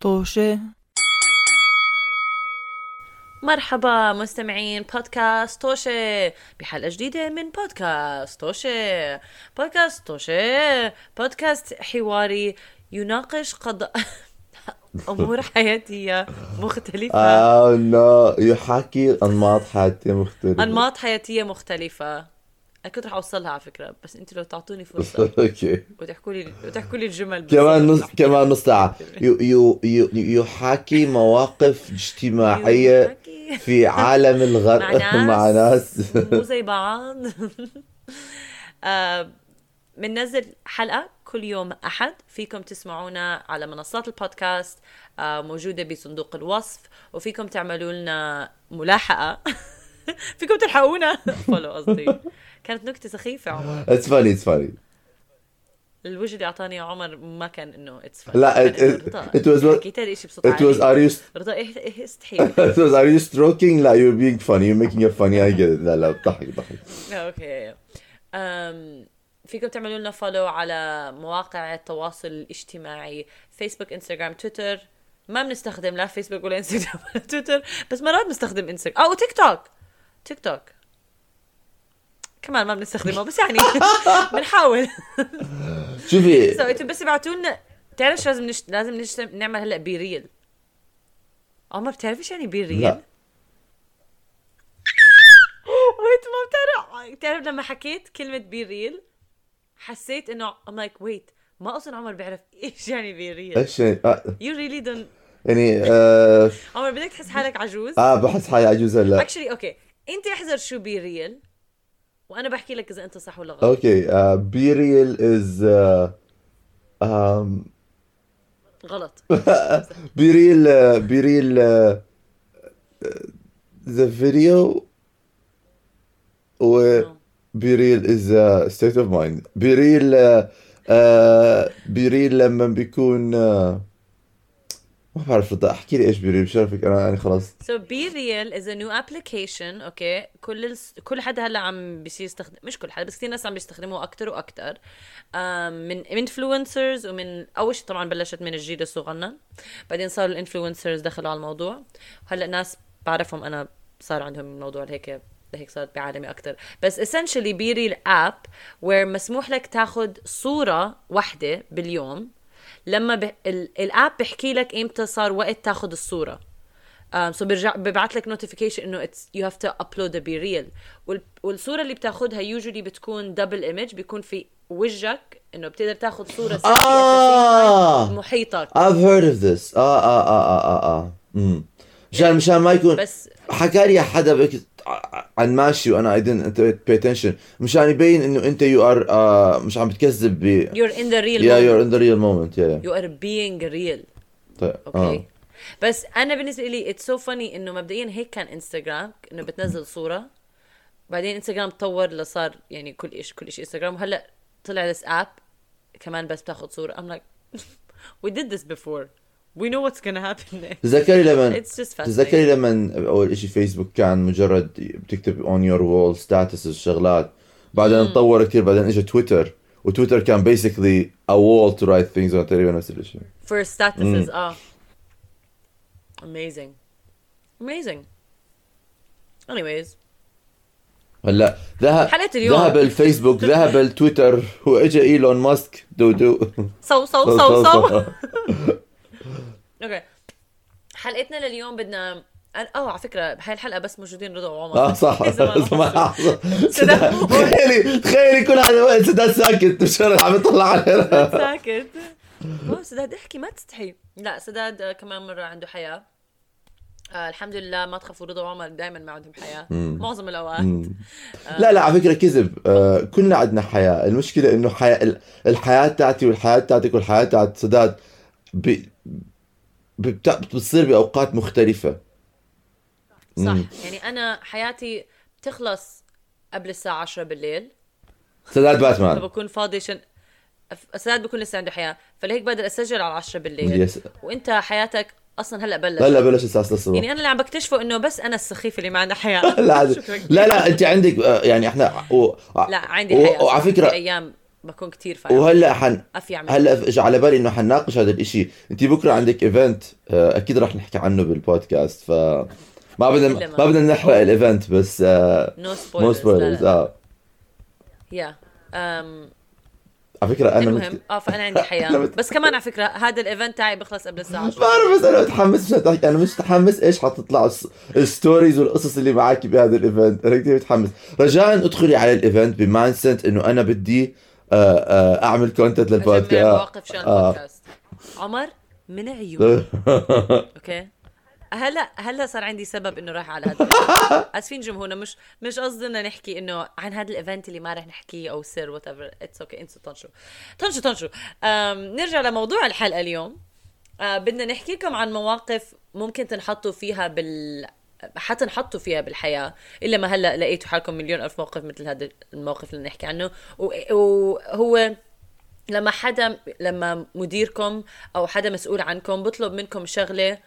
طوشة. مرحبا مستمعين بودكاست توشة بحلقة جديدة من بودكاست توشة بودكاست توشة بودكاست حواري يناقش قضاء أمور حياتية مختلفة. آه لا يحكي أنماط حياتية مختلفة. أنماط حياتية مختلفة. أنا كنت رح أوصلها على فكرة بس أنت لو تعطوني فرصة أوكي. وتحكوا لي وتحكوا لي الجمل كمان نص. كمان نص ساعة. يو يو يو يحاكي مواقف اجتماعية يحكي في عالم الغرب مع مع ناس. مو زي بعض. آه، بننزل حلقة كل يوم أحد. فيكم تسمعونا على منصات البودكاست آه، موجودة بصندوق الوصف وفيكم تعملوا لنا ملاحقة. فيكم تلحقونا. follow قصدي كانت نكتة سخيفة عمر. it's funny it's funny الوجه اللي أعطاني يا عمر ما كان إنه it's لا it- it was what- حكيت هذا الشيء بصوت was عالي. are you رضا استحي it was are you stroking? لا funny. You're making it funny. I get it. لا لا بضحك بضحك okay فيكم تعملوا لنا follow على مواقع التواصل الاجتماعي. فيسبوك انستغرام تويتر ما بنستخدم لا فيسبوك ولا انستغرام ولا تويتر بس مرات بنستخدم انستغرام أو تيك توك تيك توك كمان ما بنستخدمه بس يعني بنحاول. شوفي. سو أنتم بس ابعتوا لنا بتعرف شو لازم نشت... لازم نشت... نعمل هلا BeReal عمر بتعرف إيش يعني BeReal؟ لا. wait ما بتعرف بتعرف لما حكيت كلمة BeReal حسيت إنه I'm like wait ما أصلا عمر بيعرف إيش يعني BeReal إيش يعني؟ you really don't يعني آه, عمر بدك تحس حالك عجوز؟ آه بحس حالي عجوز هلأ. Actually okay أنت احذر شو BeReal وأنا بحكي لك إذا أنت صح ولا غلط. okay BeReal is غلط. BeReal BeReal the video و be real is state of mind be real be real لما بيكون uh, ما بعرف رضا أحكي لي إيش real بشرفك أنا يعني خلاص. So be real is a new application okay كل الس... كل حدا هلأ عم بيصير يستخدم مش كل حدا بس كثير ناس عم بيستخدموه أكثر وأكثر من influencers ومن أول شيء طبعا بلشت من الجيل الصغنن. بعدين صاروا ال influencers دخلوا على الموضوع. هلأ ناس بعرفهم أنا صار عندهم موضوع هيك هيك صارت بعالمي أكثر بس essentially BeReal ال app where مسموح لك تاخذ صورة واحدة باليوم لما ب... ال app بحكي لك إمتى صار وقت تاخذ الصورة. um, so برجع ببعث لك notification إنه have to upload a be real. وال... والصورة اللي بتاخذها usually بتكون double image بيكون في وجهك إنه بتقدر تاخذ صورة آه. محيطك. I've heard of this. آه آه آه آه آه امم مشان مشان ما يكون بس حكى لي حدا بك عن ماشي وأنا I didn't pay attention. مشان يبين إنه أنت you are uh, مش عم بتكذب ب you're in the real yeah moment. you're in the real moment yeah, yeah. you are being real. طيب okay آه بس أنا بالنسبة لي it's so funny إنه مبدئيا هيك كان انستغرام إنه بتنزل صورة. بعدين انستغرام تطور لصار يعني كل شيء كل شيء انستغرام وهلأ طلع this app كمان بس بتاخذ صورة. I'm like we did this before. We know what's gonna happen next. تذكري لما it's just تذكري fascinating لما أول شيء فيسبوك كان مجرد بتكتب on your wall status الشغلات. بعدين تطور كثير بعدين اجى تويتر وتويتر كان basically a wall to write things on تقريبا نفس الشيء for statuses. آه. Amazing. Amazing. Anyways. هلا ذهب حلقة اليوم. ذهب الفيسبوك ذهب التويتر واجى إيلون ماسك. دو دو. so so so. so. أوكي حلقتنا لليوم بدنا آه على فكرة بهاي الحلقة بس موجودين رضا وعمر. آه صح. تخيلي تخيلي كل هذا الوقت سداد ساكت مش عم يطلع علينا ساكت. اوه سداد أحكي ما تستحي. لا سداد آه، كمان مرة عنده حياة. آه الحمد لله ما تخافوا رضا وعمر دائما ما عندهم حياة. معظم الأوقات. لا لا على فكرة كذب. آه كلنا عندنا حياة. المشكلة إنه حياة ال- الحياة تاعتي والحياة تاعتك والحياة تاعت سداد بتصير بأوقات مختلفة. صح. مم. يعني أنا حياتي بتخلص قبل الساعة 10 بالليل. سداد باتمان. فبكون فاضي عشان سداد بكون لسه عنده حياة. فلهيك بقدر أسجل على 10 بالليل. يس وإنت حياتك أصلا هلأ بلش. هلأ بلش الساعة 6 الصبح. يعني أنا اللي عم بكتشفه إنه بس أنا السخيفه اللي ما عندها حياة. لا. لا لا أنت عندك آه، يعني إحنا و... لا عندي حياة. وعلى في أيام بكون كتير فاهم وهلأ حن هلأ اجى على بالي إنه حنناقش هذا الإشي. انت بكرة عندك event أكيد رح نحكي عنه بالبودكاست ف ما بدنا ما- ما بدنا نحرق ال event بس آه، no spoilers آه. يا أم، على فكرة أنا المهم. مت... آه فأنا عندي حياة. مت- بس كمان على فكرة هذا ال event تاعي بيخلص قبل الساعة 10 بعرف بس أنا متحمس مش تحكي أنا مش متحمس إيش حتطلع الس- ال stories والقصص اللي معك بهذا ال event أنا كثير متحمس. رجاء ادخلي على ال event ب mindset إنه أنا بدي آه، آه، أعمل content للبودكاست. مواقف شان آه. البودكاست. عمر من عيون okay. هلا هلا صار عندي سبب إنه رايح على هذا. آسفين جمهورنا مش مش قصدنا نحكي إنه عن هذا ال event اللي ما رح نحكيه أو سر whatever it's okay انسوا طنشوا. طنشوا طنشوا. أم، نرجع لموضوع الحلقة اليوم. آه بدنا نحكي لكم عن مواقف ممكن تنحطوا فيها بال حتنحطوا فيها بالحياة. إلا ما هلأ لقيتوا حالكم مليون ألف موقف مثل هذا الموقف اللي نحكي عنه. وهو لما حدا لما مديركم أو حدا مسؤول عنكم بطلب منكم شغلة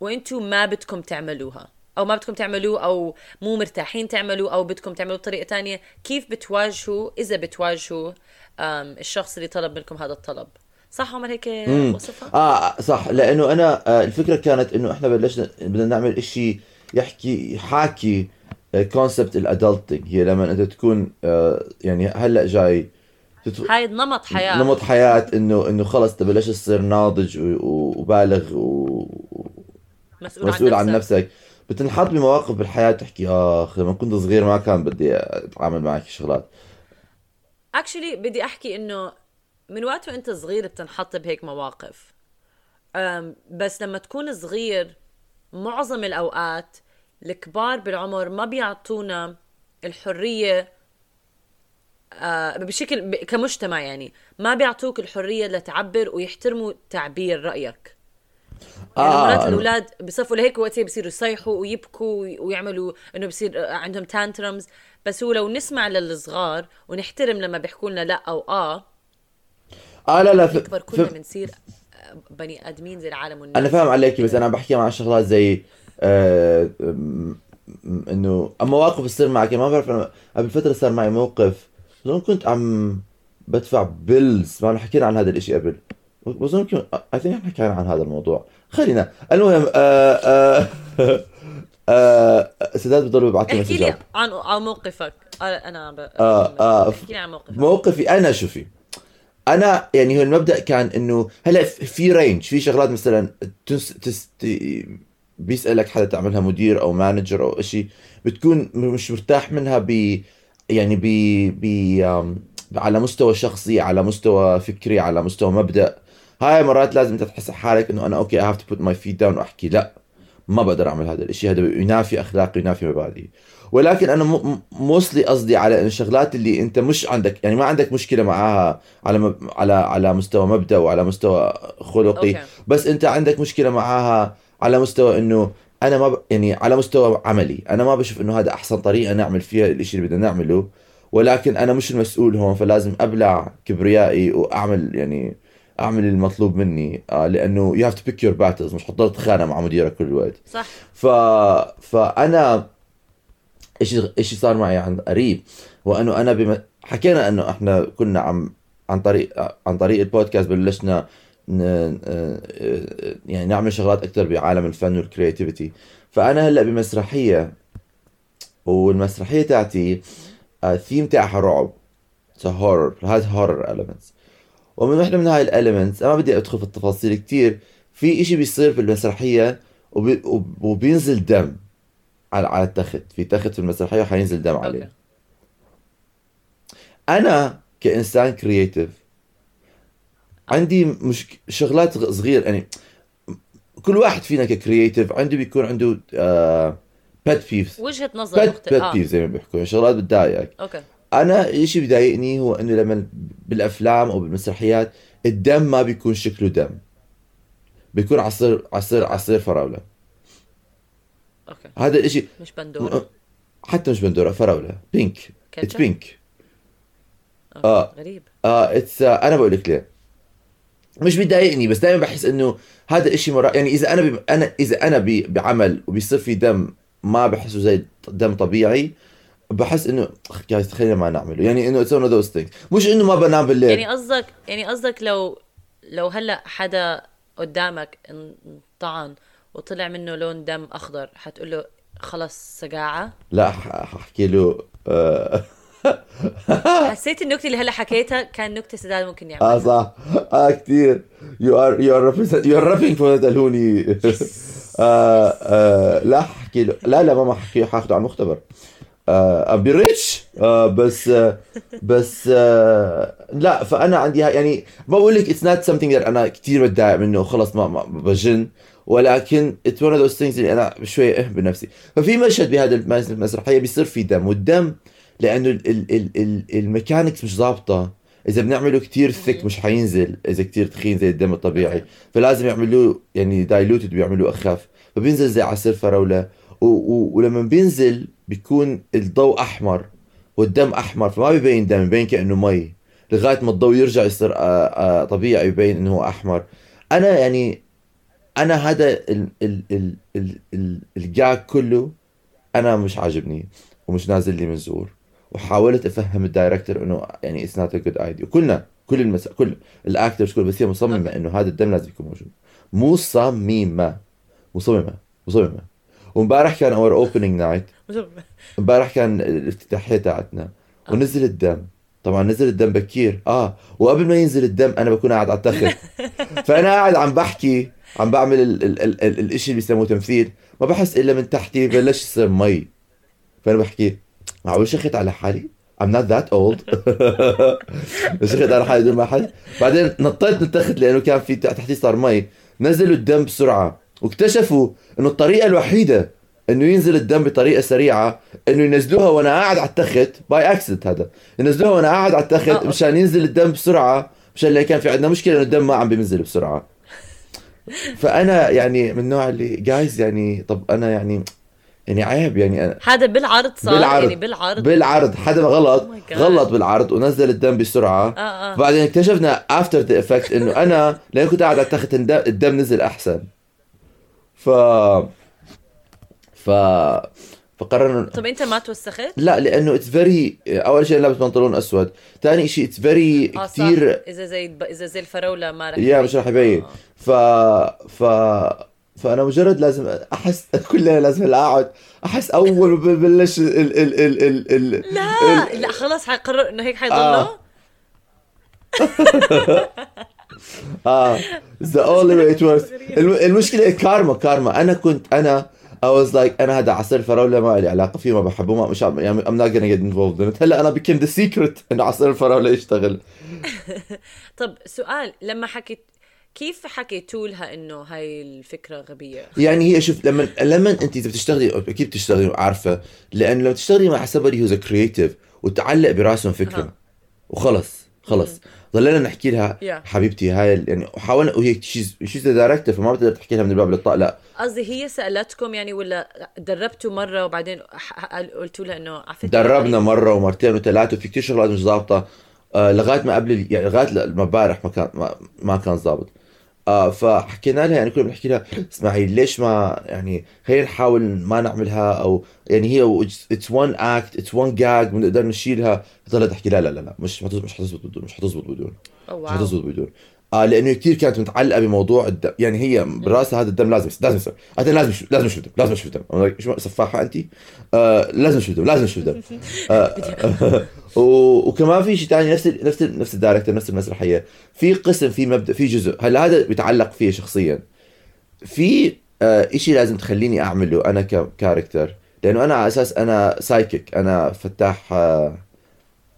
وأنتم ما بدكم تعملوها أو ما بدكم تعملوه أو مو مرتاحين تعملوه أو بدكم تعملوه بطريقة تانية كيف بتواجهوا؟ إذا بتواجهوا الشخص اللي طلب منكم هذا الطلب؟ صح عمر هيك وصفها؟ آه صح. لأنه أنا آه، الفكرة كانت إنه إحنا بلشنا بدنا نعمل إشي يحكي يحاكي concept ال adulting هي لما أنت تكون آه، يعني هلأ جاي تت- هاي نمط حياة. نمط حياة إنه إنه خلص انت بلشت تصير ناضج وبالغ و- مسؤول, ومسؤول عن عن نفسك. نفسك. بتنحط بمواقف بالحياة تحكي اخ لما كنت صغير ما كان بدي أتعامل معك شغلات. actually بدي أحكي إنه من وقت وانت صغير بتنحط بهيك مواقف. بس لما تكون صغير معظم الأوقات الكبار بالعمر ما بيعطونا الحرية آه، بشكل كمجتمع يعني ما بيعطوك الحرية لتعبر ويحترموا تعبير رأيك. يعني آه، مرات الأولاد بصفوا لهيك وقتها بصيروا يصيحوا ويبكوا وي- ويعملوا إنه بصير عندهم tantrums بس هو لو نسمع للصغار ونحترم لما بيحكوا لنا لا أو آه آه لا لا ف... نكبر كلنا ف... بنصير آه، بني آدمين زي العالم والناس. أنا فاهم عليكي بس أنا بحكي مع شغلات زي آه إنه مواقف تصير معك ما بعرف أنا قبل فترة صار معي موقف بظن كنت عم بدفع bills ما حكينا عن هذا الإشي قبل. بظن كنت I think حكينا عن هذا الموضوع. خلينا المهم آه آه آه سداد بضل ببعث لي احكي مسجات لي عن عن موقفك. آه، أنا ب... آه، آه. احكي لي عن موقفك. موقفي أنا شوفي. أنا يعني هو المبدأ كان إنه هلأ في range في شغلات مثلا تس تس بيسألك حدا تعملها مدير أو manager أو شيء بتكون مش مرتاح منها ب يعني ب ب على مستوى شخصي على مستوى فكري على مستوى مبدأ. هاي مرات لازم أنت تحس حالك إنه أنا okay I have to put my feet down وأحكي. لأ. ما بقدر أعمل هذا الإشي. هذا ينافي أخلاقي ينافي مبادئي. ولكن أنا موصلي قصدي على إن الشغلات اللي أنت مش عندك يعني ما عندك مشكلة معاها على مب... على على مستوى مبدأ وعلى مستوى خلقي أوكي. بس أنت عندك مشكلة معاها على مستوى إنه أنا ما ب... يعني على مستوى عملي. أنا ما بشوف إنه هذا أحسن طريقة نعمل فيها الإشي اللي بدنا نعمله. ولكن أنا مش المسؤول هون فلازم أبلع كبريائي وأعمل يعني أعمل المطلوب مني آه لأنه you have to pick your battles مش حتضل تتخانق مع مديرك كل الوقت. صح. ف فأنا إيش إيش صار معي عن قريب؟ هو انه أنا بم... حكينا أنه إحنا كنا عم عن طريق عن طريق البودكاست بلشنا ن... يعني نعمل شغلات أكثر بعالم الفن وال creativity فأنا هلأ بمسرحية والمسرحية تاعتي الثيم تاعها رعب. horror هاد horror elements. ومن وحده من هاي ال elements أنا ما بدي أدخل في التفاصيل كتير في إشي بيصير في المسرحية وبي... وب- وبينزل دم على على التخت في تخت في المسرحية وحينزل دم عليه. okay. أنا كإنسان creative عندي مش شغلات غ- صغير يعني كل واحد فينا ك creative عنده بيكون عنده آه pet peeves وجهة نظر pet مختلفه pet آه. peeves زي ما بيحكوا شغلات بتضايقك. okay. أنا الشيء بيضايقني هو إنه لما بالأفلام أو بالمسرحيات الدم ما بيكون شكله دم. بيكون عصير عصير عصير فراولة. okay. هذا الاشي مش بندورة. حتى مش بندورة فراولة. Pink it's؟ pink. آه. غريب. آه it's آه أنا بقول لك ليه. مش بيضايقني بس دائما بحس إنه هذا الاشي مرة يعني إذا أنا ب... أنا إذا أنا ب... بعمل وبيصير في دم ما بحسه زي دم طبيعي بحس إنه جايز خلينا ما نعمله. يعني إنه it's one those things مش إنه ما بنام بالليل يعني قصدك يعني قصدك لو لو هلأ حدا قدامك انطعن وطلع منه لون دم أخضر حتقول له خلص سقاعه لا ححكي له آه. حسيت النكتة اللي هلأ حكيتها كان نكتة سداد ممكن يعملها. آه صح. آه كثير you are you are you are rubbing off الهوني لا احكي له. لا لا ما حكي حاخده على المختبر. ابي ريتش آه بس آه بس آه لا فأنا عندي يعني بقول لك it's not something أنا كثير بتضايق منه. خلص ما, ما بجن. ولكن it's one of those things اللي أنا شوي آه بنفسي. ففي مشهد بهذا المسرحية بيصير في دم والدم لأنه ال mechanics مش ظابطة. إذا بنعمله كتير thick مش حينزل. إذا كتير تخين زي الدم الطبيعي. فلازم يعملوه يعني diluted بيعملوه أخف. فبينزل زي عصير فراولة. ولما بينزل بيكون الضوء أحمر والدم أحمر فما بيبين دم بيبين كأنه مي لغاية ما الضوء يرجع يصير آه، آه، طبيعي يبين إنه هو أحمر. أنا يعني أنا هذا ال ال ال ال ال ال gag كله أنا مش عاجبني ومش نازل لي من زور. وحاولت أفهم ال director إنه يعني it's not a good idea وكلنا كل المس... كل ال actors كل بس هي مصممة إنه هذا الدم لازم يكون موجود. مصممة. مصممة. مصممة. وامبارح كان our opening night امبارح كان الافتتاحية تاعتنا. آه. ونزل الدم. طبعا نزل الدم بكير. آه. وقبل ما ينزل الدم أنا بكون قاعد على التخت. فأنا قاعد عم بحكي عم بعمل ال ال ال ال الإشي اللي بيسموه تمثيل. ما بحس إلا من تحتي بلش يصير مي. فأنا بحكي معقول شخت على حالي I'm not that old. شخت على حالي بدون ما حد بعدين نطيت من التخت لأنه كان في تحتي صار مي. نزلوا الدم بسرعة. واكتشفوا إنه الطريقة الوحيدة إنه ينزل الدم بطريقة سريعة إنه ينزلوها وأنا قاعد على التخت by accident هذا. ينزلوها وأنا قاعد على التخت آه، مشان ينزل الدم بسرعة مشان اللي كان في عندنا مشكلة إنه الدم ما عم بينزل بسرعة. فأنا يعني من النوع اللي جايز يعني طب أنا يعني يعني عيب يعني أنا هذا بالعرض صار بالعرض يعني بالعرض بالعرض. حدا غلط oh غلط بالعرض ونزل الدم بسرعة. آه آه. بعدين اكتشفنا after the effect إنه أنا لأن كنت قاعد على التخت الدم نزل أحسن. ف ف فقررنا طب أنت ما توسخت؟ لا لأنه it's very أول شيء لابس بنطلون أسود، ثاني شيء it's very كثير إذا زي إذا زي الفراولة ما رح يا مش رح يبين آه. ف ف فأنا مجرد لازم أحس كلنا لازم اقعد أحس أول ما ببلش ال ال ال ال ال لا ال لا خلص حيقرر إنه هيك حيضله آه. آه. the only way it المشكلة karma karma. أنا كنت أنا I was like أنا هذا عصير فراوله ما لي علاقة فيه ما بحبه ما مش يعني I'm not gonna get involved in it. هلا أنا became the secret انه عصير الفراولة يشتغل. طب سؤال لما حكيت كيف حكيتوا لها إنه هاي الفكرة غبية؟ يعني هي شوف لما لما أنت إذا بتشتغلي أكيد بتشتغلي عارفة. لأنه لما تشتغلي مع somebody who's a creative وتعلق براسهم فكرة وخلص خلص. ضلينا نحكي لها yeah. حبيبتي هاي يعني وحاولنا وهي she's she's director فما بتقدر تحكي لها من الباب للطاق لا. قصدي هي سألتكم يعني ولا دربتوا مرة وبعدين قلتوا لها إنه عفتي دربنا مرة ومرتين وثلاثة وفي كثير شغلات مش ظابطة. آه لغاية ما قبل يعني لغاية امبارح ما كان ما, ما كان ظابط. آه فحكينا لها يعني كنا بنحكي لها اسمعي ليش ما يعني خلينا نحاول ما نعملها أو يعني هي it's one act it's one gag بنقدر نشيلها. ضلت تحكي لا لا لا لا مش مش حتزبط بدون مش حتزبط بدون مش حتزبط بدون. آه لأنه كثير كانت متعلقة بموضوع الدم يعني هي براسها هذا الدم لازم لازم يصير. هذا لازم شو لازم أشوف دم لازم أشوف دم شو سفاحة انت آه لازم أشوف دم لازم أشوف دم آه وكمان في شيء ثاني نفس ال نفس ال نفس ال director نفس المسرحية. في قسم في مبدأ في جزء. هلأ هذا بيتعلق فيه شخصيا. في آه شيء لازم تخليني أعمله أنا ك character لأنه أنا على أساس أنا psychic أنا فتاح آه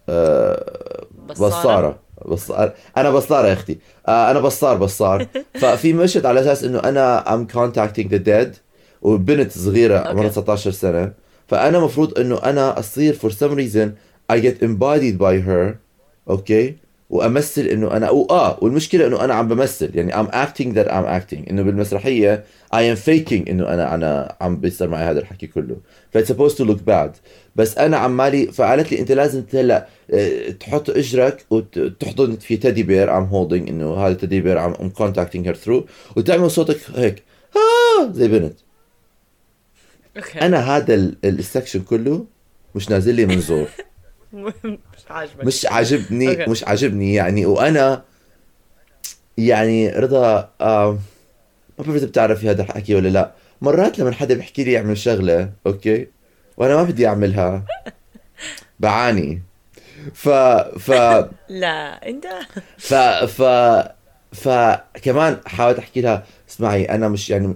آه بصارة. بصار أنا بصار يا أختي. آه أنا بصار بصار. ففي مشهد على أساس إنه أنا I'm contacting the dead وبنت صغيرة عمرها 19 سنة. فأنا مفروض إنه أنا أصير for some reason I get embodied by her okay وأمثل إنه أنا آه والمشكلة إنه أنا عم بمثل. يعني I'm acting that I'm acting. إنه بالمسرحية I am faking إنه أنا أنا عم بيصير معي هذا الحكي كله. ف it's supposed to look bad. بس أنا عمالي فقالت لي أنت لازم هلا آه، تحط إجرك وتحضن في teddy bear I'm holding إنه هذا teddy bear I'm contacting her through. وتعمل صوتك هيك. آه زي بنت. Okay. أنا هذا ال section كله مش نازل لي منظور مش عاجبك. مش عاجبني. مش عاجبني يعني. وأنا يعني رضا آه ما بعرف إذا بتعرفي هذا الحكي ولا لا. مرات لما حدا بيحكي لي يعمل شغلة okay وأنا ما بدي أعملها بعاني. ف ف لا أنت؟ ف ف فكمان حاولت أحكي لها اسمعي أنا مش يعني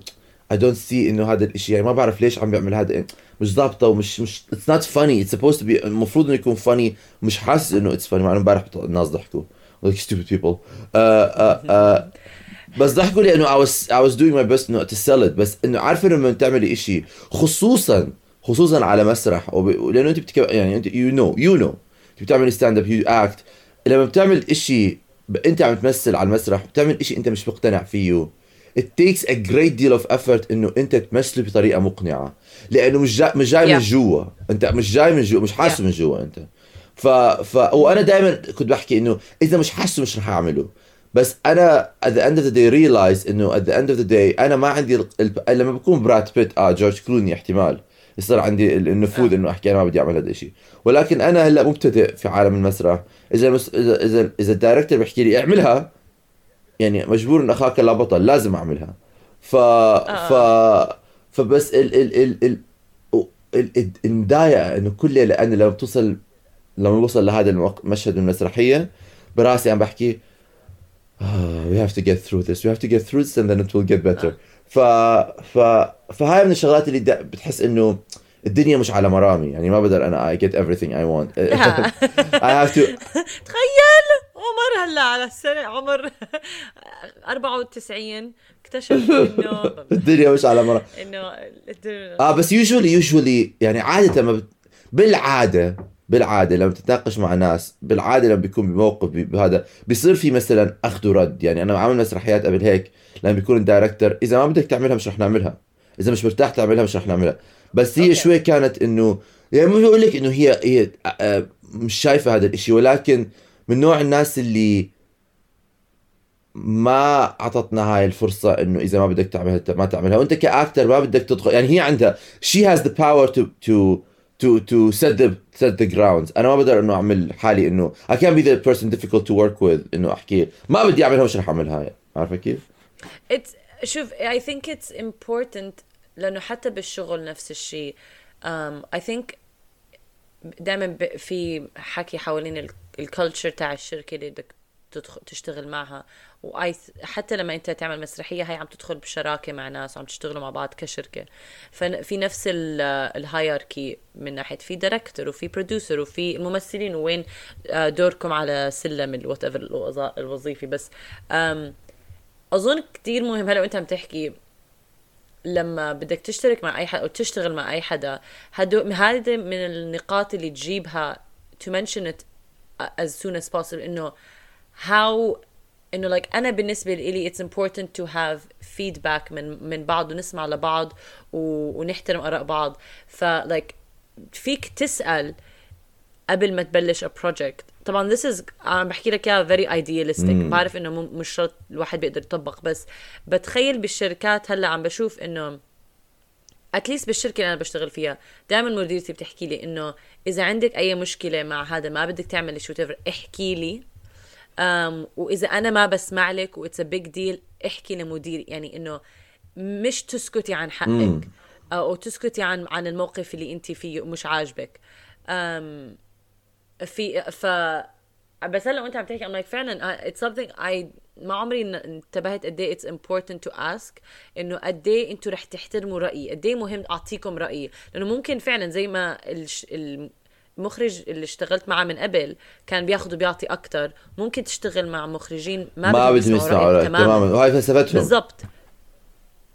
I don't see انه هذا الإشي. يعني ما بعرف ليش عم بيعمل هذا. مش ضابطة ومش مش it's not funny. It's supposed to be المفروض إنه يكون funny. مش حاسس إنه it's funny. مع إنه امبارح الناس ضحكوا. Like stupid people. Uh, uh, uh, بس ضحكوا لي إنه I was I was doing my best انه to sell it. بس إنه عارفه لما تعملي إشي خصوصا خصوصا على مسرح. وب... لأنه أنت بتك... يعني انت you know you know. أنت بتعمل stand up you act لما بتعمل إشي ب... أنت عم تمثل على المسرح بتعمل إشي أنت مش مقتنع فيه. It takes a great deal of effort إنه أنت تمثله بطريقة مقنعة. لأنه مش جاي مش جاي من Yeah. جوا. أنت مش جاي من جوا مش حاسه Yeah. من جوا أنت. ف ف وأنا دائما كنت بحكي إنه إذا مش حاسه مش رح أعمله. بس أنا at the end of the day realize إنه at the end of the day أنا ما عندي ال... لما بكون براد بيت آه جورج كلوني احتمال. يصير عندي ال- النفوذ. إنه أحكي أنا ما بدي أعمل هذا الشيء ولكن أنا هلأ مبتدئ في عالم المسرح. إذا مس... اذا اذا إذا الدايركتور بيحكي لي اعملها يعني مجبور إن أخاك لا بطل لازم أعملها. ف ف فبس ال ال ال ال ال- ال- المضايقه إنه كل ليلة أنا لما بتوصل لما بوصل لهذا المشهد من المسرحية براسي عم بحكي آه we have to get through this we have to get through this and then it will get better. ف ف فهاي من الشغلات اللي بتحس إنه الدنيا مش على مرامي يعني ما بقدر أنا I get everything I want. I have to تخيل. عمر هلا على السنة عمر 94 اكتشف إنه الدنيا مش على مرامي إنه آه بس يوجولي يوجولي يعني عادة لما بت... بالعادة بالعادة لما تتناقش مع ناس بالعادة لما بيكون بموقف بهذا بيصير في مثلا أخذ ورد. يعني أنا عامل مسرحيات قبل هيك لما بيكون ال director إذا ما بدك تعملها مش رح نعملها. إذا مش مرتاح تعملها مش رح نعملها. بس هي okay. شوي كانت إنه يعني مو بقول لك إنه هي هي آه، مش شايفة هذا الإشي ولكن من نوع الناس اللي ما أعطتنا هاي الفرصة إنه إذا ما بدك تعملها ما تعملها. وأنت ك actor ما بدك تدخل يعني هي عندها she has the power to to to to set the set the grounds. أنا ما بقدر إنه أعمل حالي إنه I can't be the person difficult to work with إنه أحكي. ما بدي اعملها مش رح اعملها عارفة كيف؟ It's شوف I think it's important لأنه حتى بالشغل نفس الشيء. I think دائما في حكي حوالين ال culture تاع الشركة اللي بدك تدخل تشتغل معها. وأي حتى لما انت تعمل مسرحية هاي عم تدخل بشراكة مع ناس وعم تشتغلوا مع بعض كشركة. ففي نفس ال hierarchy من ناحية في director وفي producer وفي الممثلين وين آه، دوركم على سلم الوات الوظيفي بس أظن كتير مهم. هلا وانت عم تحكي لما بدك تشترك مع أي حدا أو تشتغل مع أي حدا هدو هذا من النقاط اللي تجيبها to mention it as soon as possible انه how انه like أنا بالنسبة لي it's important to have feedback من من بعض ونسمع لبعض و, ونحترم آراء بعض. ف like فيك تسأل قبل ما تبلش a project. طبعا this is عم بحكي لك إياها very idealistic. بعرف إنه مش شرط الواحد بيقدر يطبق بس بتخيل بالشركات هلأ عم بشوف إنه at least بالشركة اللي أنا بشتغل فيها. دائما مديرتي بتحكي لي إنه إذا عندك أي مشكلة مع هذا ما بدك تعمل شو احكي لي. um, وإذا أنا ما بسمع لك و it's a big deal احكي لمديري يعني إنه مش تسكتي عن حقك أو تسكتي عن عن الموقف اللي أنت فيه ومش عاجبك. um, في ف بس هلا وانت عم تحكي I'm like فعلا it's something I ما عمري انتبهت قد إيه it's important to ask إنه قد إيه أنتوا رح تحترموا رأيي قد إيه مهم أعطيكم رأيي؟ لأنه ممكن فعلا زي ما الش... المخرج اللي اشتغلت معه من قبل كان بياخذ وبيعطي أكثر ممكن تشتغل مع مخرجين ما, ما بدهم يسمعوا رأيك تماما وهاي فلسفتهم. بالضبط.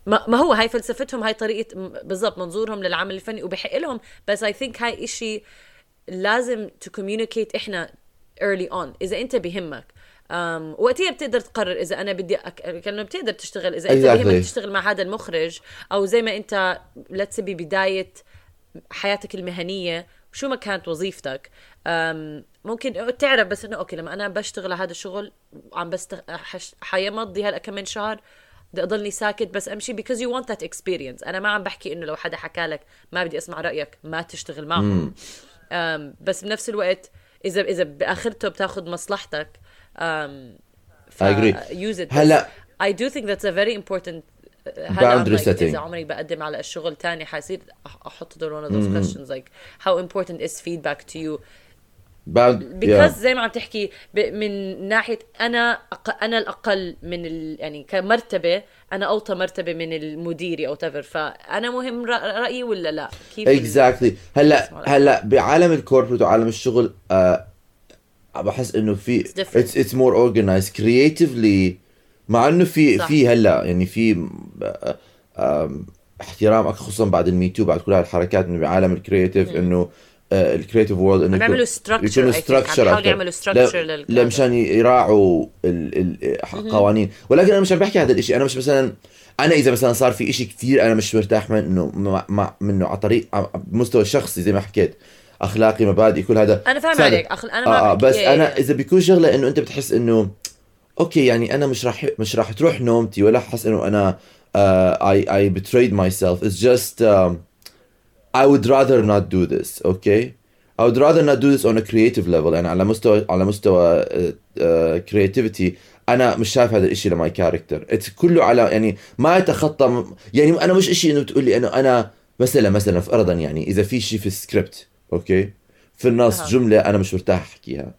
ما, هو هاي فلسفتهم هاي طريقة م- بالضبط منظورهم للعمل الفني وبحق لهم. بس I think هاي إشي لازم to communicate إحنا early on. إذا أنت بهمك um, وقتها بتقدر تقرر إذا أنا بدي أك... كأنه بتقدر تشتغل أنت Exactly. بهمك تشتغل مع هذا المخرج أو زي ما let's say ببداية حياتك المهنية شو ما كانت وظيفتك؟ أم، ممكن تعرف بس إنه أوكي لما أنا بشتغل على هذا الشغل عم بست حش... حيمضي هلا كم من شهر بدي أضلني ساكت بس أمشي because you want that experience. أنا ما عم بحكي إنه لو حدا حكى لك ما بدي أسمع رأيك ما تشتغل معهم. um, بس بنفس الوقت إذا إذا بآخرته بتاخذ مصلحتك um, ف I agree. use it هلا- I do think that's a very important Boundary like setting. اذا عمري بقدم على الشغل تاني حيصير أح- أحط دور one of those questions like how important is feedback to you Bound, because yeah. زي ما عم تحكي من ناحية أنا أق... أنا الأقل من ال... يعني كمرتبة أنا أوطى مرتبة من المديري أو تفر فأنا مهم. رأيي ولا لا كيف exactly هلا هلا بعالم ال corporate وعالم الشغل آه بحس إنه في. it's it's more organized creatively مع إنه في صح. في هلا يعني في آه، احترام خصوصا بعد ال Me Too بعد كل هالحركات إنه بعالم ال creative إنه ال creative world إنه عم يعملوا structure عم يحاولوا. يعملوا structure لا- لل- لا مشان يراعوا ال- ال- القوانين. ولكن أنا مش عم بحكي هذا الشيء أنا مش مثلا أنا إذا مثلا صار في إشي كثير أنا مش مرتاح من انه مع, مع منه على طريق مستوى شخصي زي ما حكيت. أخلاقي مبادئي كل هذا. أنا فاهم. عليك. أخ... أنا ما آه آه بس إيه، أنا إذا بيكون شغلة إنه أنت بتحس إنه okay يعني أنا مش راح مش راح تروح نومتي ولا احس إنه أنا I I betrayed myself. It's just um, I would rather not do this okay? I would rather not do this on a creative level. يعني على مستوى على مستوى uh, uh, creativity أنا مش شايف هذا الإشي ل my character كله على يعني ما يتخطى يعني أنا مش إشي إنه تقول لي إنه أنا مثلا مثلا فرضا يعني إذا في شيء في ال script okay؟ في النص أها. جملة أنا مش مرتاح أحكيها.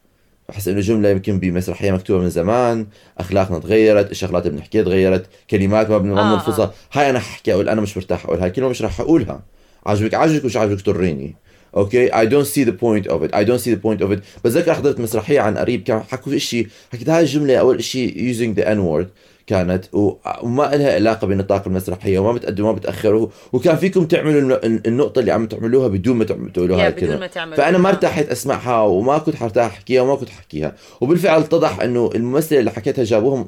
بحس إنه جملة يمكن بمسرحية مكتوبة من زمان أخلاقنا تغيرت الشغلات اللي بنحكيها تغيرت كلمات ما بن- ما آه، بنلفظها هاي أنا حكي أقول أنا مش مرتاح أقول هاي كلمه مش راح أقولها. عجبك عجبك مش عجبك طريني okay? I don't see the point of it I don't see the point of it بتذكر حضرت مسرحية عن قريب كان حكوا في شيء حكيت هاي الجملة أول شيء using the N word كانت وما لها علاقة بنطاق المسرحية وما بتقدم وما بتاخر وكان فيكم تعملوا الن- النقطة اللي عم تعملوها بدون ما تعم- تقولوا يا هاي بدون ما تعملوا. فأنا ما. ارتحت أسمعها وما كنت حرتاح أحكيها وما كنت احكيها وبالفعل اتضح إنه الممثلة اللي حكيتها جابوهم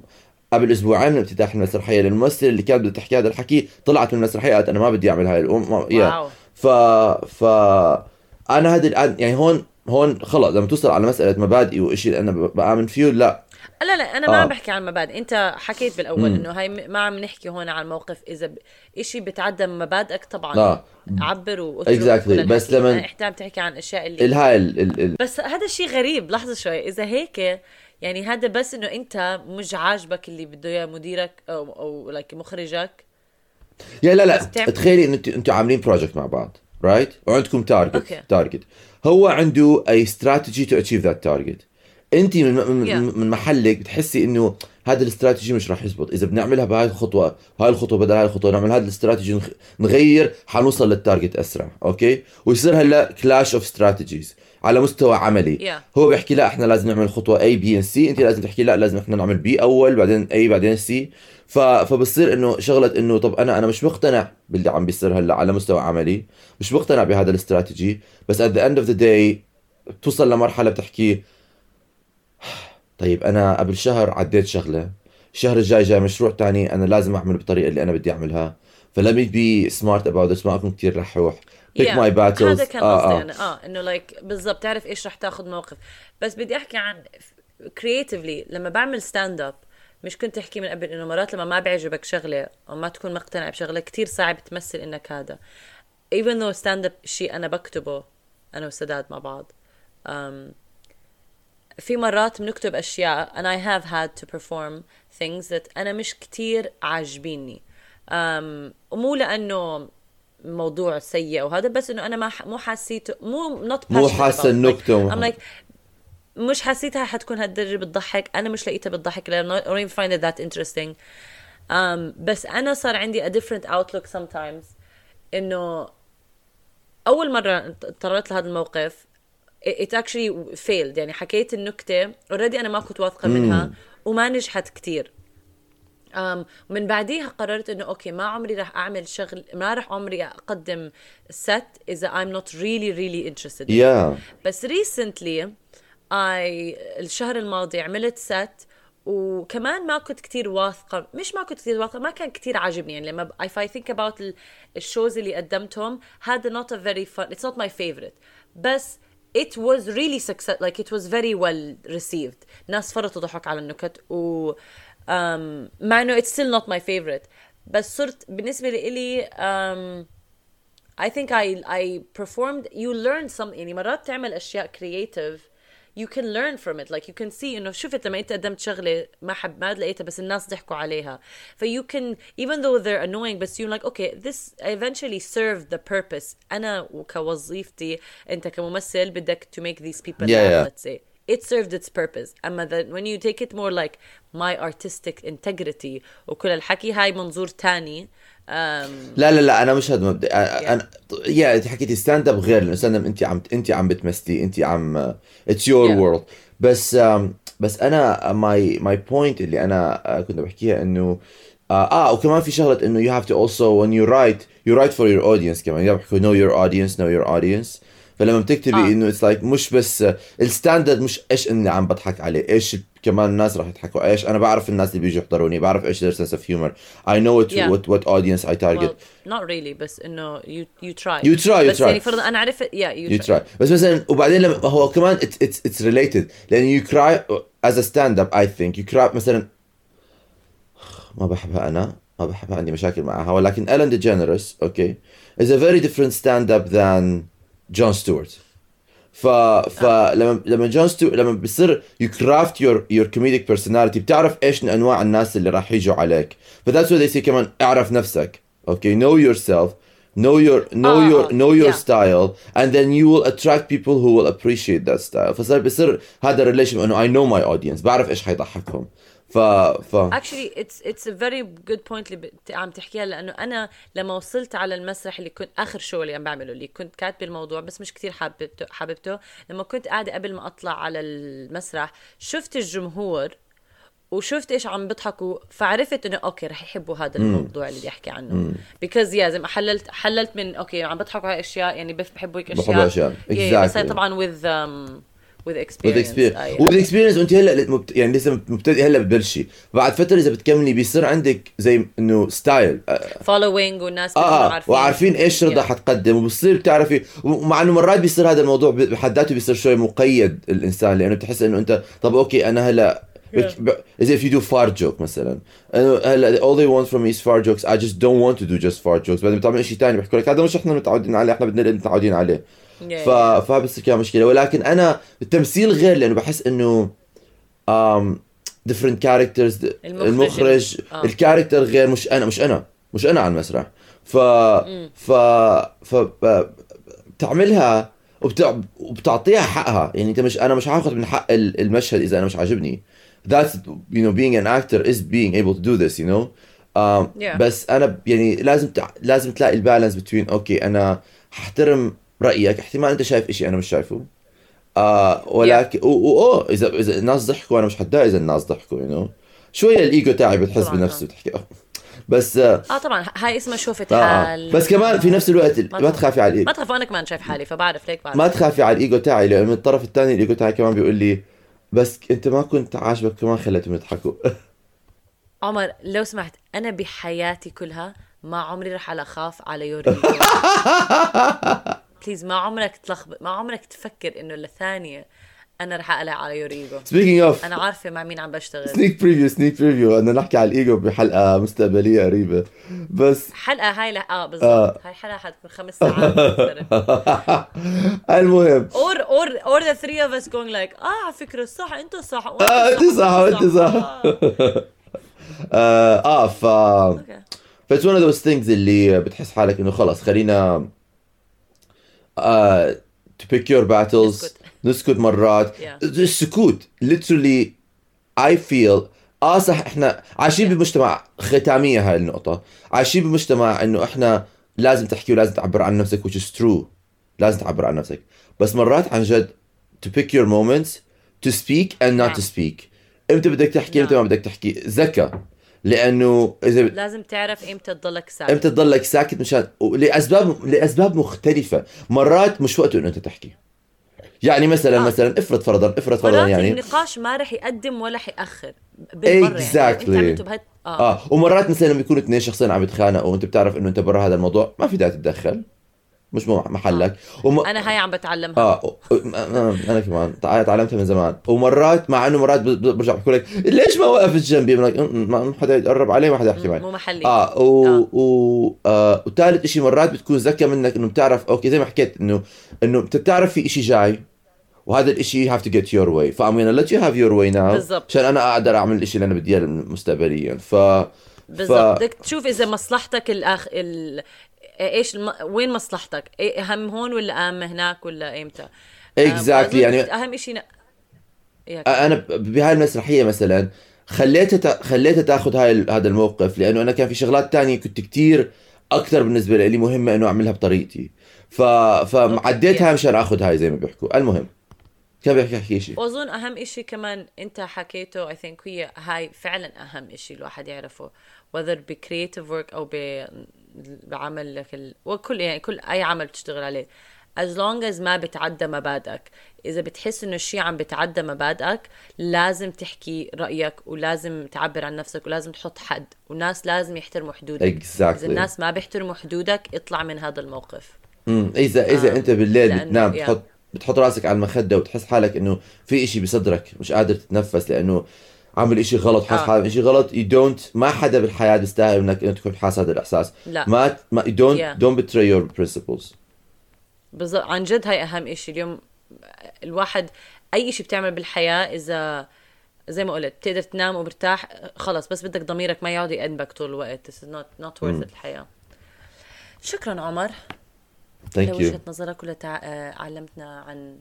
قبل أسبوعين من افتتاح المسرحية لأن الممثلة اللي كانت بدها تحكي هذا الحكي طلعت من المسرحية قالت أنا ما بدي أعمل هاي الأم ما... yeah wow. ف ف أنا هذا الان يعني هون هون خلص لما توصل على مسألة مبادئي وشيء اللي أنا بآمن فيه لا لا لا أنا ما آه. عم بحكي عن مبادئ أنت حكيت بالأول إنه هاي ما عم نحكي هون عن موقف إذا ب... إشي بتعدى مبادئك طبعا آه. عبر وأترك Exactly. بس أنا إحنا عم تحكي عن أشياء اللي الهاي ال... ال... ال... بس هذا الشيء غريب لحظة شوي إذا هيك يعني هذا بس إنه أنت مش عاجبك اللي بده إياه مديرك أو أو like مخرجك yeah لا لا تعمل- تخيلي ان أنتوا أنتوا عاملين project مع بعض right وعندكم target. target هو عنده a strategy to achieve that target انت من من, Yeah. من محلك بتحسي انه هذا الاستراتيجي مش راح يزبط إذا بنعملها بهاي الخطوة هاي الخطوة بدل هاي الخطوة نعمل هذا الاستراتيجي نغير حنوصل لل target أسرع okay ويصير هلا clash of strategies على مستوى عملي Yeah. هو بيحكي لا إحنا لازم نعمل خطوة A B and C انت لازم تحكي لا لازم إحنا نعمل B أول بعدين A بعدين C ف... فبصير إنه شغلة إنه طب أنا أنا مش مقتنع باللي عم بيصير هلا على مستوى عملي مش مقتنع بهذا الاستراتيجي بس at the end of the day بتوصل لمرحلة بتحكي طيب أنا قبل شهر عديت شغلة. الشهر الجاي جاي مشروع تاني أنا لازم اعمله بالطريقة اللي أنا بدي أعملها. ف let me be smart about this ما أكون كثير رحوح Yeah. my battles. هذا كان آه قصدي آه. أنا. آه إنه like بالضبط تعرف إيش رح تاخذ موقف. بس بدي أحكي عن creatively لما بعمل stand up مش كنت أحكي من قبل إنه مرات لما ما بيعجبك شغلة أو ما تكون مقتنع بشغلة كتير صعب تمثل إنك هذا. Even though stand up شيء أنا بكتبه أنا وسداد مع بعض um, في مرات بنكتب أشياء and I have had to perform things that أنا مش كتير عاجبيني um, ومو لأنه موضوع سيء وهذا بس إنه أنا ما. مو حسيته مو not مو. النكتة like, I'm like مش حسيتها حتكون هالدرجة بتضحك أنا مش لقيتها بتضحك لأن I don't even find it that interesting um, بس أنا صار عندي a different outlook sometimes إنه أول مرة اضطريت لهذا الموقف it actually failed. يعني حكيت النكتة. already أنا ما كنت واثقة منها وما نجحت كتير. um, ومن بعديها قررت إنه okay ما عمري راح أعمل شغل ما راح عمري أقدم ست إذا I'm not really really interested. يا بس recently I الشهر الماضي عملت ست وكمان ما كنت كتير واثقة مش ما كنت كتير واثقة ما كان كتير عاجبني. يعني لما if I think about ال- الشوز اللي قدمتهم هذا not a very fun it's not my favorite. بس it was really success like it was very well received ناس فرطوا ضحك على النكت و um, مع انه it's still not my favorite بس صرت بالنسبة لي um, I think I I performed you learn some يعني مرات تعمل اشياء creative you can learn from it like you can see انه شفت لما انت قدمت شغله ما حب ما لقيتها بس الناس ضحكوا عليها ف you can even though they're annoying بس you like okay this eventually served the purpose انا كوظيفتي انت كممثل بدك to make these people Yeah, laugh yeah. let's say It served its purpose. اما then when you take it more like my artistic integrity وكل الحكي هاي منظور تاني um, لا لا لا أنا مش هذا مبدأ أنا يا انت حكيتي stand up غير لأنه stand up انت عم انت عم بتمثلي انت عم it's your Yeah. world بس آم، بس أنا my my point اللي أنا آه، كنت بحكيها إنه آه, آه وكمان في شغلة إنه you have to also when you write you write for your audience كمان. يعني بحكوا know your audience know your audience. فلما بتكتبي آه. إنه it's like مش بس ال standard مش إيش إني عم بضحك عليه إيش كمان الناس راح يضحكوا إيش أنا بعرف الناس اللي بيجوا يحضروني بعرف إيش their sense of humor. I know what Yeah. what what audience I target. Well not really بس إنه you you try. You try, you بس try. يعني فرضا أنا عرفت yeah you, you try. بس مثلا وبعدين لما هو كمان it's it's it's related. لأن your crowd as a stand up I think. your crowd مثلا ما بحبها أنا ما بحبها عندي مشاكل معها. ولكن Ellen DeGeneres okay is a very different stand up than Jon Stewart ف فلما لما جون ستيوارت لما بصير you craft your your comedic personality بتعرف ايش انواع الناس اللي راح يجوا عليك ف that's what they say كمان اعرف نفسك اوكي know yourself know your know آه، your آه، know your yeah. style and then you will attract people who will appreciate that style فصار بصير هذا الريليشن انه I know my audience بعرف ايش حيضحكهم ف ف actually it's it's a very good point اللي عم تحكيها لأنه أنا لما وصلت على المسرح اللي كنت آخر show اللي عم بعمله اللي كنت كاتبة الموضوع بس مش كتير حاببته حاببته لما كنت قاعدة قبل ما أطلع على المسرح شفت الجمهور وشفت إيش عم بيضحكوا فعرفت إنه okay رح يحبوا هذا الموضوع اللي بدي أحكي عنه because yeah زي ما حللت حللت من okay عم بيضحكوا على أشياء يعني بحبوا هيك أشياء بحبوا أشياء. Yeah, بس Exactly. طبعا with um, with with experience experience. أي- with experience وانت هلا مبت... يعني لسه مبتدئ هلا بتبلشي. بعد فترة إذا بتكملي بيصير عندك زي إنه style following والناس بيكونوا آه آه وعارفين إيش رضا Yeah. حتقدم وبصير بتعرفي ومع إنه مرات بيصير هذا الموضوع بحد ذاته بيصير شوي مقيد الإنسان لأنه بتحس إنه أنت طب okay أنا هلا زي if you do fart joke مثلا؟ هلا all they want from me is fart jokes. I just don't want to do just fart jokes. بعدين بتعمل شيء ثاني بيحكوا لك هذا مش إحنا متعودين عليه إحنا بدنا اللي متعودين عليه. ف... فبصير كمان مشكلة. ولكن أنا التمثيل غير لأنه بحس إنه um, different characters المخرج- المخرج آه. ال character غير مش أنا مش أنا مش أنا على المسرح. ف ف ف بتعملها وبتع... وبتعطيها حقها. يعني أنت مش أنا مش هاخذ من حق ال- المشهد إذا أنا مش عاجبني. That's you know being an actor is being able to do this you know. um, Yeah. بس أنا يعني لازم تع... لازم تلاقي ال balance بين okay أنا هحترم رأيك احتمال أنت شايف إشي أنا مش شايفه. آه ولكن و- أوه إذا إذا الناس ضحكوا أنا مش حتضايق إذا الناس ضحكوا you know. شوية الإيجو تاعي بتحس بنفسه تحكي أوه. بس آه آه طبعا هاي اسمها شوفة آه حال بس كمان في نفس الوقت ما تخاف. تخافي على ما الايجو تخاف أنا كمان شايف حالي فبعرف ليك بعرف. ما تخافي على الإيجو تاعي لأنه من الطرف الثاني الإيجو تاعي كمان بيقول لي بس أنت ما كنت عاجبك كمان خليتهم يضحكوا. عمر لو سمحت أنا بحياتي كلها ما عمري رح على اخاف على your e- please ما عمرك تلخبط ما عمرك تفكر إنه لثانية أنا رح أقلع على your ego speaking of أنا عارفة مع مين عم بشتغل. سنيك بريفيو سنيك بريفيو بدنا نحكي على الايجو بحلقة مستقبلية قريبة. بس حلقة هاي لا آه آه. بالضبط هاي حلقة حتكون خمس ساعات. المهم. Or or or the three of us going like آه على فكرة صح انت صح آه، أنت صح، وأنت صح. آه. آه, آه ف ف it's one of those things اللي بتحس حالك إنه خلص خلينا to pick your battles نسكت. مرات Yeah. السكوت literally I feel آه صح إحنا عايشين بمجتمع ختامية هاي النقطة عايشين بمجتمع إنه إحنا لازم تحكي ولازم تعبر عن نفسك which is true لازم تعبر عن نفسك بس مرات عن جد to pick your moments to speak and not نعم. to speak إمتى بدك تحكي إمتى ما. بدك تحكي ذكاء لأنه اذا لازم تعرف إمتى تضلك ساكت. إمتى تضلك ساكت مشان لاسباب لأسباب مختلفة. مرات مش وقته إنه أنت تحكي. يعني مثلا آه. مثلا افرض فرضا افرض فرضا يعني النقاش ما رح يقدم ولا حيأخر بالمرة يعني. Exactly. أنت عملته بهد آه, آه. ومرات مثلا لما يكونوا اثنين شخصين عم يتخانقوا وأنت بتعرف إنه أنت برا هذا الموضوع ما في داعي تتدخل. مش محلك. وم... أنا هاي عم بتعلمها. آه أنا كمان. تع- تعلمتها من زمان. ومرات مع إنه مرات برجع بحكوا لك ليش ما وقفت جنبي بقول لك "م- م- ما حدا يتقرب علي ما حدا يحكي معي. مو محلي. آه و... آه. و... آه وثالث شيء مرات بتكون ذكى منك إنه بتعرف أوكي زي ما حكيت انه إنه أنت بتعرف في شيء جاي وهذا الشيء you have to get your way. فأم gonna let you have your way now بالضبط. عشان أنا أقدر أعمل الشيء اللي أنا بدي إياه مستقبليا. ف بالضبط. بدك تشوف إذا مصلحتك الاخ ال... إيش الم... وين مصلحتك؟ إيه أهم هون ولا أهم هناك ولا إمتى؟ Exactly، يعني- أهم شيء ن... أنا بهاي المسرحية مثلا خليتها تا... خليتها تاخذ هاي هذا الموقف لأنه أنا كان في شغلات تانية كنت كتير أكثر بالنسبة لي مهمه إنه أعملها بطريقتي. ف فعديتها مشان آخذ هاي زي ما بيحكوا. المهم كان بيحكي يحكي شيء؟ وأظن أهم إشي كمان أنت حكيته I think هي هاي فعلا أهم إشي الواحد يعرفه whether ب creative work أو ب... بعمل لك ال... وكل يعني كل أي عمل بتشتغل عليه. As long as ما بتعدى مبادئك. إذا بتحس إنه الشيء عم بتعدى مبادئك لازم تحكي رأيك ولازم تعبر عن نفسك ولازم تحط حد. والناس لازم يحترموا حدودك. Exactly. اذا الناس ما بيحترموا حدودك اطلع من هذا الموقف. امم اذا إذا آه، أنت بالليل لأنه- بتنام yeah. بتحط بتحط راسك على المخدة وتحس حالك إنه في إشي بصدرك مش قادر تتنفس لأنه عامل إشي غلط حاس آه. حالك إشي غلط you don't ما حدا بالحياة بيستاهل إنك إنك تكون حاسس هذا الإحساس. لا. ما ما don't Yeah. don't betray your principles. بالضبط. عن جد هاي أهم إشي اليوم. الواحد أي إشي بتعمل بالحياة اذا زي ما قلت بتقدر تنام ومرتاح خلص بس بدك ضميرك ما يقعد يأنبك طول الوقت. This is not not worth it الحياة. شكرا عمر. Thank you. لوجهة نظرك ولا تع... آه، علمتنا عن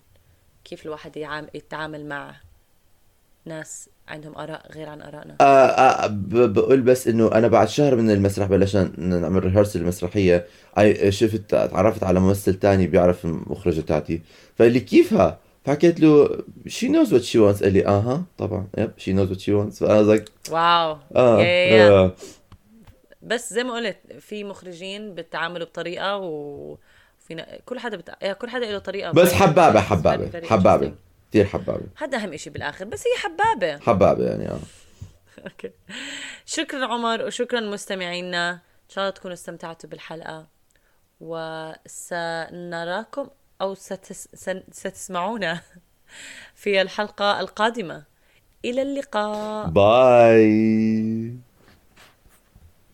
كيف الواحد يعام... يتعامل مع ناس عندهم آراء غير عن آرائنا آه آه بقول بس إنه أنا بعد شهر من المسرح بلشنا نعمل ريهرسل المسرحية شفت تعرفت على ممثل تاني بيعرف المخرجه تاعتي فقال لي كيفها؟ فحكيت له she knows what she wants قال لي آها طبعا yep she knows what she wants فأنا like wow يا. آه. بس زي ما قلت في مخرجين بتعاملوا بطريقة و في ن- كل حدا بت... يا كل حدا له طريقة بس حبابة حبابة حبابة. كثير حبابة. هذا أهم إشي بالآخر بس هي حبابة. حبابة يعني آه. أوكي. شكرا عمر وشكرا مستمعينا. إن شاء الله تكونوا استمتعتوا بالحلقة. وسنراكم أو ستس... سن- ستسمعونا في الحلقة القادمة. إلى اللقاء. باي.